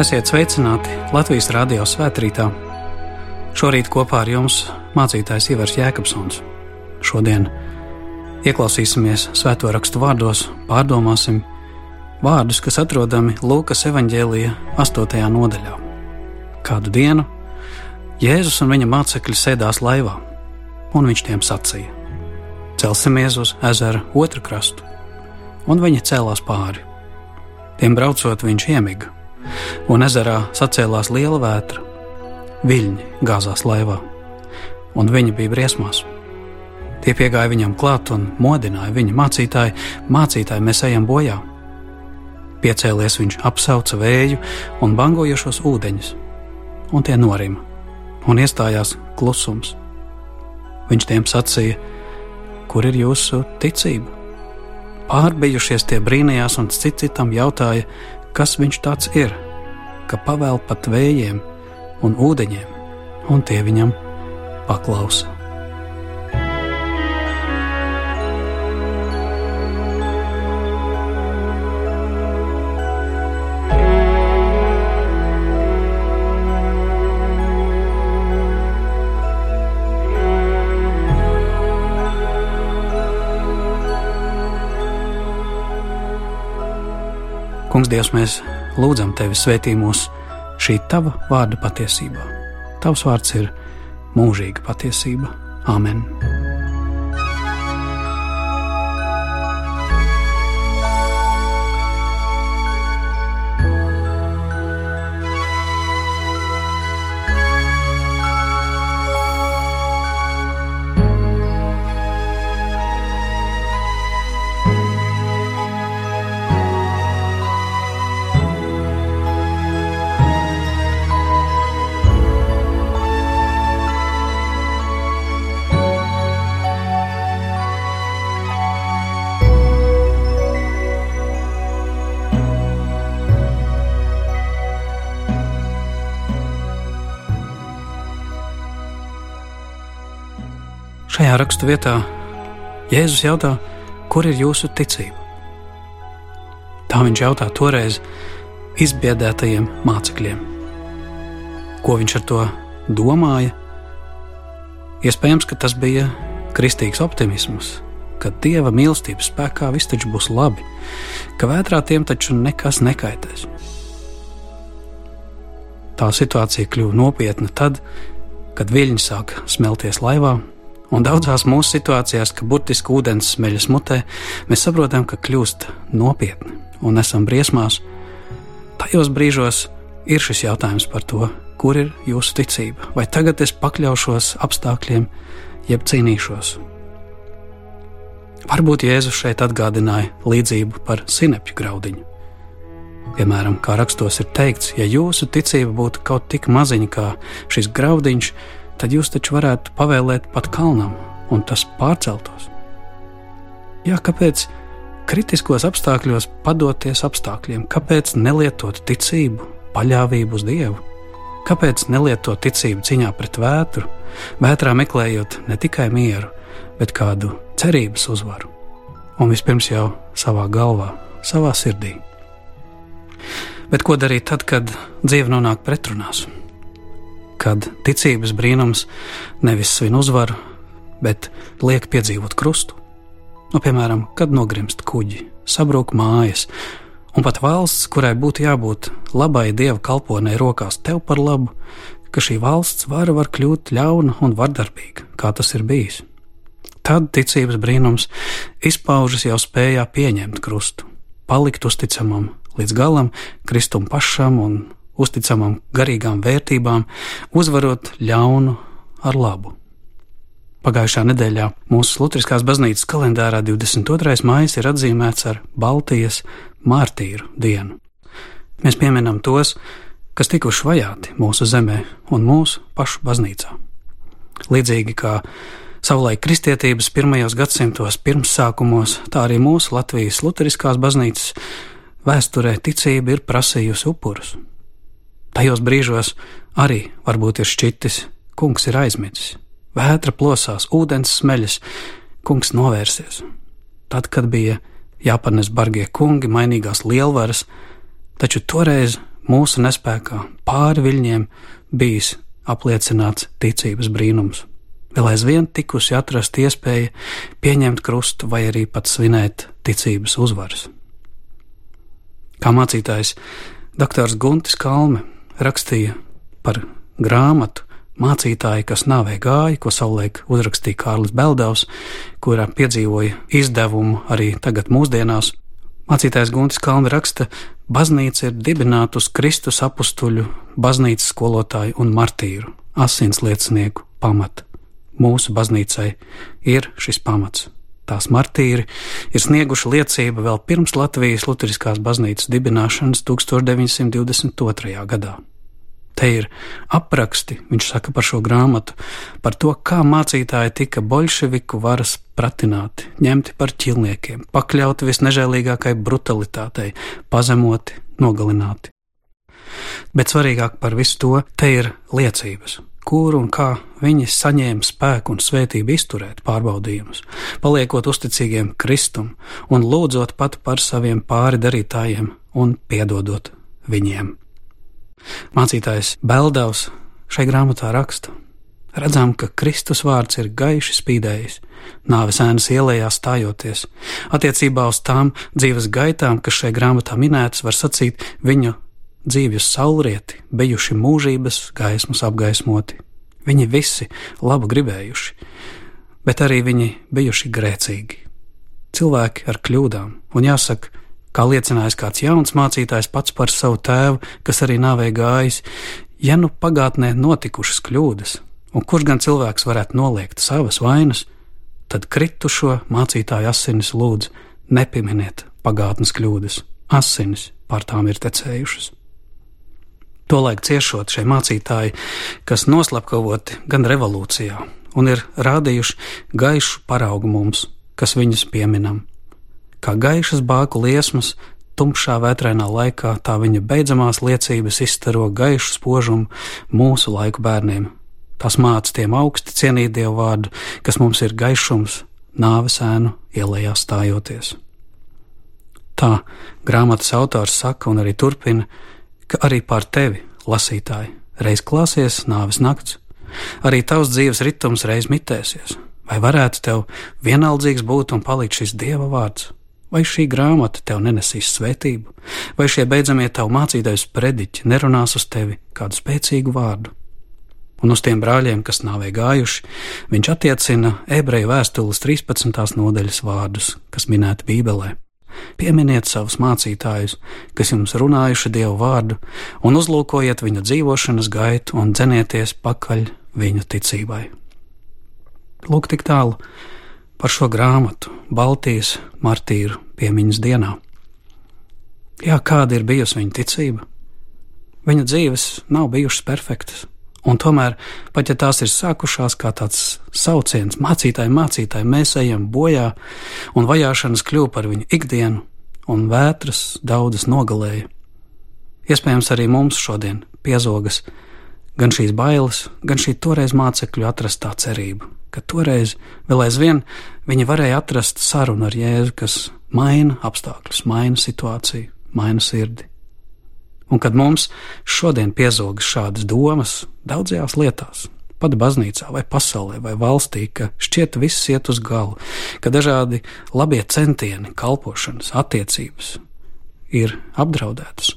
Esiet sveicināti Latvijas radio svētkrītā. Šorīt kopā ar jums mācītājs Ivars Jēkabsons. Šodien ieklausīsimies svēto rakstu vārdos, pārdomāsim vārdus, kas atrodami Lūkas evanģēlīja 8. nodaļā. Kādu dienu Jēzus un viņa mācekļi sēdās laivā, un viņš tiem sacīja: Celsimies uz ezera otru krastu, un viņi cēlās pāri. Tiem braucot, viņš iemiga, un ezerā sacēlās liela vētra. Viļņi gāzās laivā, un viņi bija briesmās. Tie piegāja viņam klāt un modināja viņa mācītāju: Mācītāji, mēs ejam bojā! Piecēlies viņš apsauca vēju un bangojošos ūdeņus, un tie norima, un iestājās klusums. Viņš tiem sacīja: Kur ir jūsu ticība? Pārbijušies tie brīnījās un cits citam jautāja, kas viņš tāds ir, ka pavēl pat vējiem un ūdeņiem, un tie viņam paklausa. Kungs, Dievs, mēs lūdzam Tevi svētī mūs šī Tava vārda patiesībā. Tavs vārds ir mūžīga patiesība. Āmen! Rakstu vietā Jēzus jautā, kur ir jūsu ticība? Tā viņš jautā toreiz izbiedētajiem mācekļiem. Ko viņš ar to domāja? Iespējams, ka tas bija kristīgs optimisms, ka dieva mīlestības spēkā viss taču būs labi, ka vētrā tiem taču nekas nekaitēs. Tā situācija kļuva nopietna tad, kad viļņi sāka smelties laivā Un daudzās mūsu situācijās, ka burtiski ūdens smeļas mutē, mēs saprotam, ka kļūst nopietni un esam briesmās. Tajos brīžos ir šis jautājums par to, kur ir jūsu ticība. Vai tagad es pakļaušos apstākļiem, jeb cīnīšos? Varbūt Jēzus šeit atgādināja līdzību par sinepju graudiņu. Piemēram, kā rakstos ir teikts, ja jūsu ticība būtu kaut tik maziņa kā šis graudiņš, tad jūs taču varētu pavēlēt pat kalnam, un tas pārceltos. Jā, kāpēc kritiskos apstākļos padoties apstākļiem, kāpēc nelietot ticību, paļāvību uz Dievu? Kāpēc nelietot ticību cīņā pret vētru, vētrā meklējot ne tikai mieru, bet kādu cerības uzvaru? Un vispirms jau savā galvā, savā sirdī. Bet ko darīt tad, kad dzīve nonāk pretrunās? Kad ticības brīnums nevis svin uzvaru, bet liek piedzīvot krustu. Nu, piemēram, kad nogrimst kuģi, sabrūk mājas, un pat valsts, kurai būtu jābūt labai dieva kalponai rokās tev par labu, ka šī valsts vara var kļūt ļauna un vardarbīga, kā tas ir bijis. Tad ticības brīnums izpaužas jau spējā pieņemt krustu, palikt uzticamam līdz galam, Kristum pašam un uzticamām garīgām vērtībām, uzvarot ļaunu ar labu. Pagājušā nedēļā mūsu Lutriskās baznīcas kalendārā 22. maija ir atzīmēts ar Baltijas mārtīru dienu. Mēs pieminam tos, kas tikuši vajāti mūsu zemē un mūsu pašu baznīcā. Līdzīgi kā savulaik kristietības pirmajos gadsimtos pirmsākumos, tā arī mūsu Latvijas Lutriskās baznīcas vēsturē ticība ir prasījusi upurus. Tajos brīžos arī varbūt ir šķitis, kungs ir aizmidzis, vētra plosās, ūdens smeļas, kungs novērsies. Tad, kad bija jāpanes bargie kungi, mainīgās lielvaras, taču toreiz mūsu nespējā, pāri viļņiem, bijis apliecināts ticības brīnums. Vēl aizvien tikusi atrast iespēja pieņemt krustu vai arī pat svinēt ticības uzvaras. Kā mācītājs Dr. Guntis Kalme rakstīja par grāmatu mācītāji, kas nāvē gāja, ko savulaik uzrakstīja Kārlis Beldovs, kurā piedzīvoja izdevumu arī tagad mūsdienās. Mācītājs Guntis Kalni raksta, baznīca ir dibināta uz Kristus apstuļu, baznīcas skolotāju un martīru, asins liecinieku pamata. Mūsu baznīcai ir šis pamats. Tās martīri ir snieguši liecību vēl pirms Latvijas Lutheriskās baznīcas dibināšanas 1922. gadā. Te ir apraksti, viņš saka par šo grāmatu, par to, kā mācītāji tika bolševiku varas pratināti, ņemti par ķilniekiem, pakļauti visnežēlīgākai brutalitātei, pazemoti, nogalināti. Bet svarīgāk par visu to te ir liecības, kur un kā viņi saņēma spēku un svētību izturēt pārbaudījumus, paliekot uzticīgiem Kristum un lūdzot pat par saviem pāri darītājiem un piedodot viņiem. Mācītājs Beldavs šai grāmatā raksta: Redzam, ka Kristus vārds ir gaiši spīdējis, nāves ēnas ielējā stājoties. Attiecībā uz tām dzīves gaitām, kas šai grāmatā minētas, var sacīt viņu dzīves saulrieti, bijuši mūžības gaismas apgaismoti. Viņi visi labu gribējuši, bet arī viņi bijuši grēcīgi. Cilvēki ar kļūdām, un jāsaka, Kā liecinājis kāds jauns mācītājs pats par savu tēvu, kas arī nāvē gājis, ja nu pagātnē notikušas kļūdas, un kurš gan cilvēks varētu noliegt savas vainas, tad kritušo mācītāju asinis lūdz nepieminiet pagātnes kļūdas, asinis pār tām ir tecējušas. Tolaik ciešot šie mācītāji, kas noslapkavoti gan revolūcijā, un ir rādījuši gaišu paraugu mums, kas viņus pieminam kā gaišas bāku liesmas, tumšā vētrainā laikā tā viņa beidzamās liecības izstaro gaišu spožumu mūsu laiku bērniem. Tas māca tiem augsti cienīt Dievu vārdu, kas mums ir gaišums, nāves ēnu ielējā stājoties. Tā grāmatas autors saka un arī turpina, ka arī pār tevi, lasītāji, reiz klāsies nāves nakts, arī tavs dzīves ritms reiz mitēsies. Vai varētu tev vienaldzīgs būt un palikt šis Dieva vārds? Vai šī grāmata tev nenesīs svētību, vai šie beidzamie tavu mācītājs prediķi nerunās uz tevi kādu spēcīgu vārdu? Un uz tiem brāļiem, kas nāvē gājuši, viņš attiecina ebreju vēstules 13. nodaļas vārdus, kas minēti Bībelē. Pieminiet savus mācītājus, kas jums runājuši Dievu vārdu, un uzlūkojiet viņa dzīvošanas gaitu un dzenieties pakaļ viņu ticībai. Lūk, tik tālu par šo grāmatu Baltijas martīru piemiņas dienā. Jā, kāda ir bijusi viņa ticība? Viņa dzīves nav bijušas perfektas, un tomēr, pat ja tās ir sākušās kā tāds sauciens, mācītāji, mācītāji, mēs ejam bojā, un vajāšanas kļuva par viņu ikdienu, un vētras daudzas nogalēja. Iespējams, arī mums šodien piezogas gan šīs bailes, gan šī toreiz mācekļu atrastā cerība, ka toreiz vēl aizvien viņi varēja atrast sarunu ar Jēzu, kas maina apstākļus, maina situāciju, maina sirdi. Un kad mums šodien piezogas šādas domas daudzajās lietās, pat baznīcā, vai pasaulē, vai valstī, ka šķiet viss iet uz galu, ka dažādi labie centieni, kalpošanas, attiecības ir apdraudētas,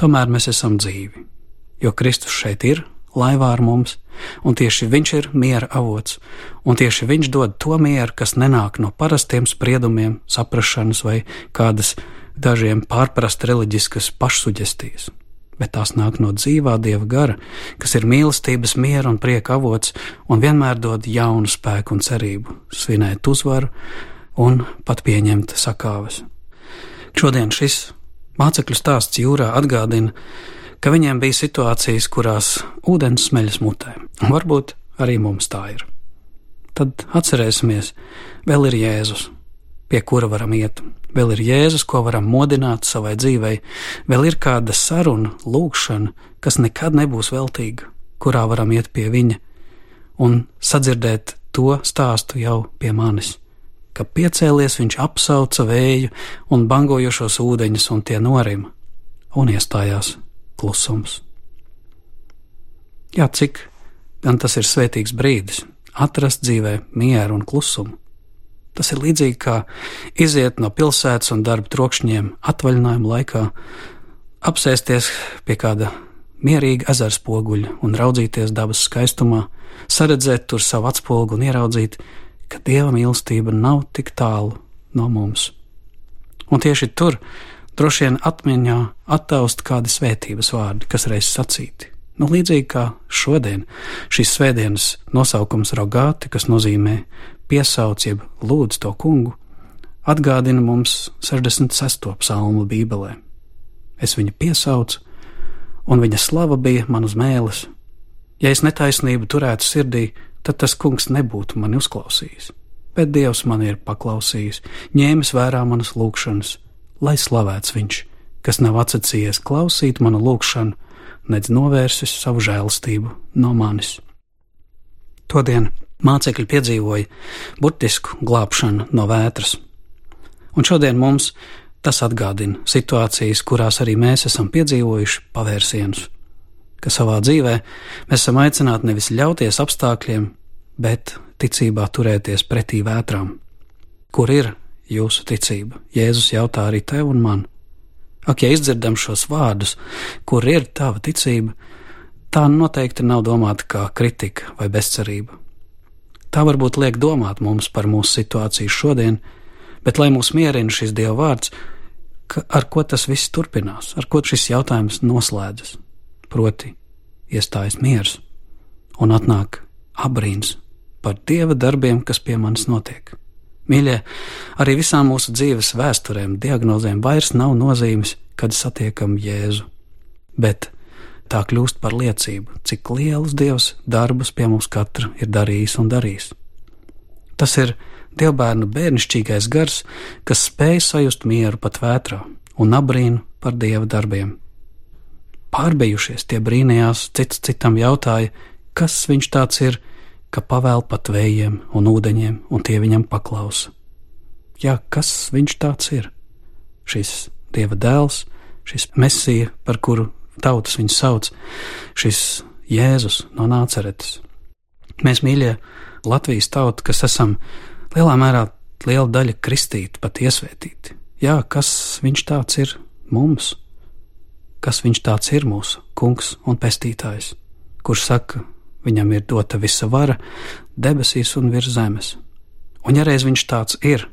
tomēr mēs esam dzīvi jo Kristus šeit ir laivā ar mums, un tieši Viņš ir miera avots, un tieši Viņš dod to mieru, kas nenāk no parastiem spriedumiem, saprašanas vai kādas dažiem pārprast reliģiskas pašsuģestijas, bet tās nāk no dzīvā Dieva gara, kas ir mīlestības, miera un prieka avots, un vienmēr dod jaunu spēku un cerību, svinēt uzvaru un pat pieņemt sakāves. Šodien šis mācekļu stāsts jūrā atgādina, ka viņiem bija situācijas, kurās ūdens smeļas mutē, un varbūt arī mums tā ir. Tad atcerēsimies, vēl ir Jēzus, pie kura varam iet, vēl ir Jēzus, ko varam modināt savai dzīvei, vēl ir kāda saruna, lūkšana, kas nekad nebūs veltīga, kurā varam iet pie viņa un sadzirdēt to stāstu jau pie manis. Ka piecēlies viņš apsauca vēju un bangojošos ūdeņus, un tie norima un iestājās klusums. Jā, cik gan tas ir svētīgs brīdis atrast dzīvē mieru un klusumu. Tas ir līdzīgi kā iziet no pilsētas un darba trokšņiem atvaļinājuma laikā, apsēsties pie kāda mierīga ezera spoguļa un raudzīties dabas skaistumā, saredzēt tur savu atspogu un ieraudzīt, ka dieva mīlestība nav tik tālu no mums. Un tieši tur droši vien atmiņā attaust kādi svētības vārdi, kas reiz sacīti. Nu, līdzīgi kā šodien, šīs svētdienas nosaukums rogāti, kas nozīmē piesauc, jeb lūdz to kungu, atgādina mums 66. psalmu Bībelē. Es viņu piesaucu, un viņa slava bija man uz mēles. Ja es netaisnību turētu sirdī, tad tas kungs nebūtu mani uzklausījis. Bet Dievs man ir paklausījis, ņēmis vērā manas lūgšanas, lai slavēts viņš, kas nav atsacījies klausīt manu lūgšanu, nedz novērsis savu žēlastību no manis. Todien mācekļi piedzīvoja burtisku glābšanu no vētras. Un šodien mums tas atgādina situācijas, kurās arī mēs esam piedzīvojuši pavērsienus, ka savā dzīvē mēs esam aicināti nevis ļauties apstākļiem, bet ticībā turēties pretī vētrām. Kur ir jūsu ticība? Jēzus jautā arī tev un man. Ak, ja izdzirdam šos vārdus, kur ir tava ticība, tā noteikti nav domāta kā kritika vai bezcerība. Tā varbūt liek domāt mums par mūsu situāciju šodien, bet lai mūs mierina šis Dieva vārds, ka, ar ko tas viss turpinās, ar ko šis jautājums noslēdzas. Proti, iestājas miers un atnāk abrīns par Dieva darbiem, kas pie manis notiek. Mīļie, arī visām mūsu dzīves vēsturēm, diagnozēm vairs nav nozīmes, kad satiekam Jēzu, bet tā kļūst par liecību, cik lielus dievs darbus pie mums katra ir darījis un darīs. Tas ir dievbērnu bērnišķīgais gars, kas spēj sajust mieru pat vētrā un abrīnu par dieva darbiem. Pārbejušies tie brīnījās, cits citam jautāja, kas viņš tāds ir, ka pavēl pat vējiem un ūdeņiem, un tie viņam paklausa. Jā, kas viņš tāds ir? Šis dieva dēls, šis mesija, par kuru tautas viņu sauc, šis Jēzus no Nāceretes. Mēs, mīļie, Latvijas tauta, kas esam lielā mērā liela daļa kristīti, pat iesvētīti. Jā, kas viņš tāds ir mums? Kas viņš tāds ir mūsu kungs un pestītājs, kurš saka, viņam ir dota visa vara debesīs un virs zemes. Un ja reiz viņš tāds ir,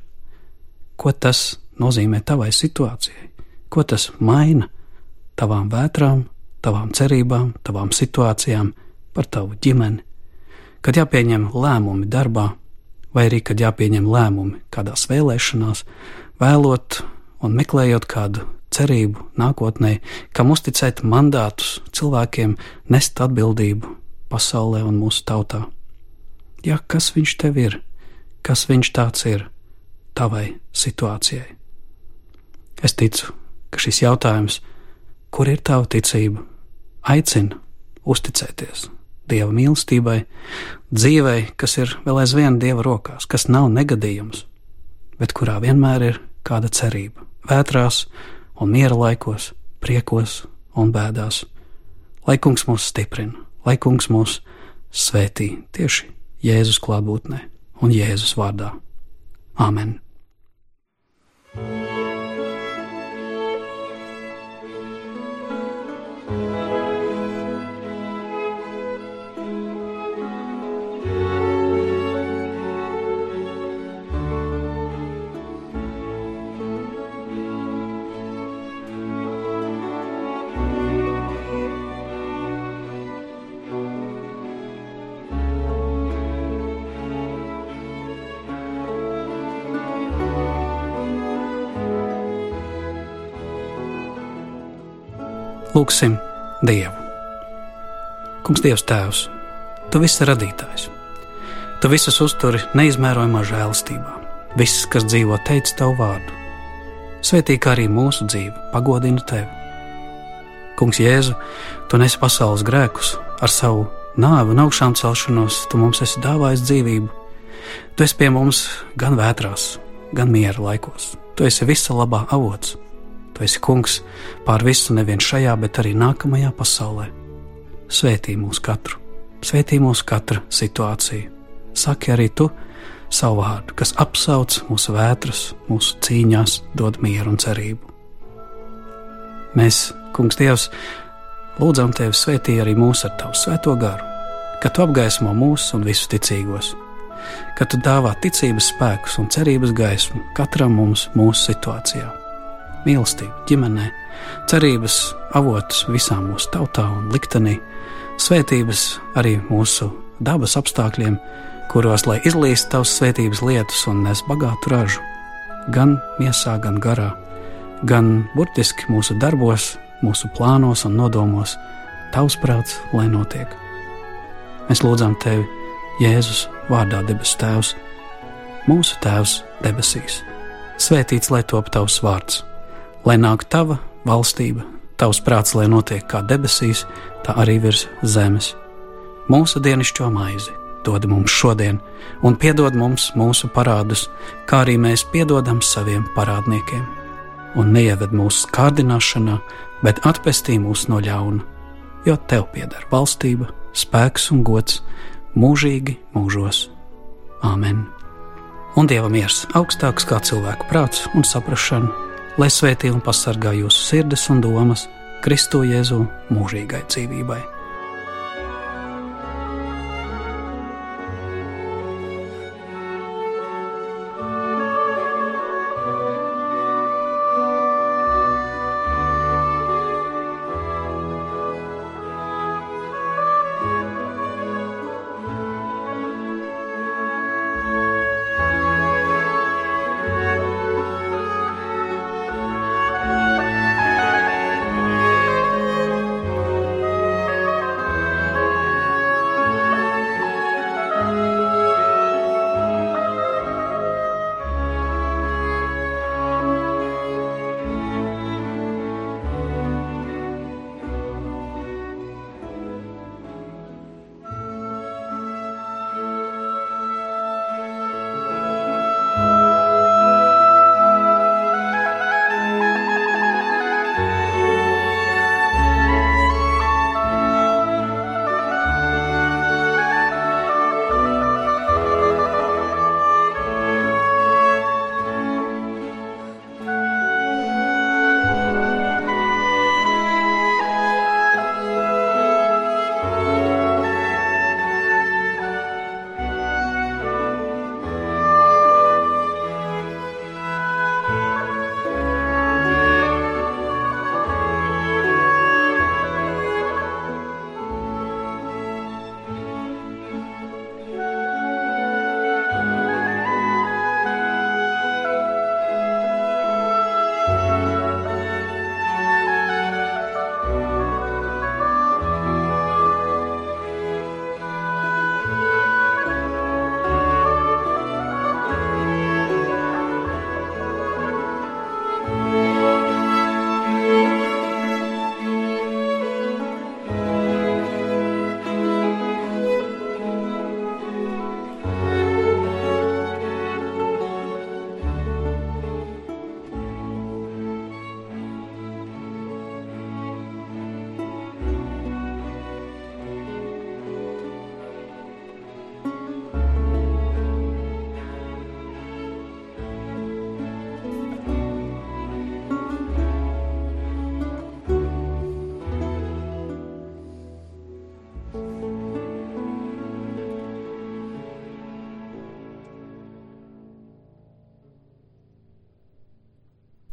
ko tas nozīmē tavai situācijai, ko tas maina? Tavām vētrām, tavām cerībām, tavām situācijām, par tavu ģimeni, kad jāpieņem lēmumi darbā, vai arī kad jāpieņem lēmumi kādās vēlēšanās, vēlot un meklējot kādu cerību nākotnē, kam uzticēt mandātus cilvēkiem, nest atbildību pasaulē un mūsu tautā. Ja kas viņš tev ir, kas viņš tāds ir tavai situācijai? Es ticu, ka šis jautājums ir kur ir tava ticība, aicina uzticēties Dieva mīlestībai, dzīvei, kas ir vēl aizvien Dieva rokās, kas nav negadījums, bet kurā vienmēr ir kāda cerība, vētrās un miera laikos, priekos un bēdās. Lai kungs mūs stiprina, lai kungs mūs svētī tieši Jēzus klātbūtnē un Jēzus vārdā. Āmen! Lūksim Dievu. Kungs, Dievs, Tēvs, Tu viss radītājs. Tu visus uzturi neizmērojamā žēlastībā. Viss, kas dzīvo, teic Tavu vārdu. Svētī kā arī mūsu dzīve, pagodina Tevi. Kungs, Jēzu, Tu nesi pasaules grēkus ar savu nāvi un augšām celšanos, Tu mums esi dāvājis dzīvību. Tu esi pie mums gan vētrās, gan miera laikos. Tu esi visa labā avots. Tu esi kungs pār visu nevien šajā, bet arī nākamajā pasaulē. Svētī mūs katru, svētī mūsu katra situāciju. Saki arī tu savu vārdu, kas apsauc mūsu vētras, mūsu cīņās, dod mieru un cerību. Mēs, Kungs, Dievs, lūdzam Tevi svētī arī mūs ar Tavu svēto garu, ka Tu apgaismo mūs un visus ticīgos, ka Tu dāvā ticības spēkus un cerības gaismu katram mums mūsu situācijā mīlestību ģimenē, cerības avotus visām mūsu tautā un liktenī, svētības arī mūsu dabas apstākļiem, kuros lai izlīst tavs svētības lietus un nes bagātu ražu, gan miesā, gan garā, gan burtiski mūsu darbos, mūsu plānos un nodomos, tavs prāts, lai notiek. Mēs lūdzam tevi, Jēzus, vārdā debes Tēvs, mūsu Tēvs debesīs. Svētīts lai top tavs vārds lai nāk tava valstība, tavs prāts, lai notiek kā debesīs, tā arī virs zemes. Mūsu dienascho maizi dod mums šodien, un piedod mums mūsu parādus, kā arī mēs piedodam saviem parādniekiem. Un neieved mūsu kārdināšanā, bet atpestī mūs no ļauna, jo tev pieder valstība, spēks un gods mūžīgi mūžos. Āmen! Un Dieva miers augstāks kā cilvēku prāts un saprašana lai svētī un pasargā jūsu sirdis un domas Kristu Jēzu mūžīgai dzīvībai.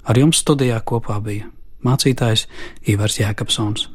Ar jums studijā kopā bija mācītājs Ivars Jēkabsons.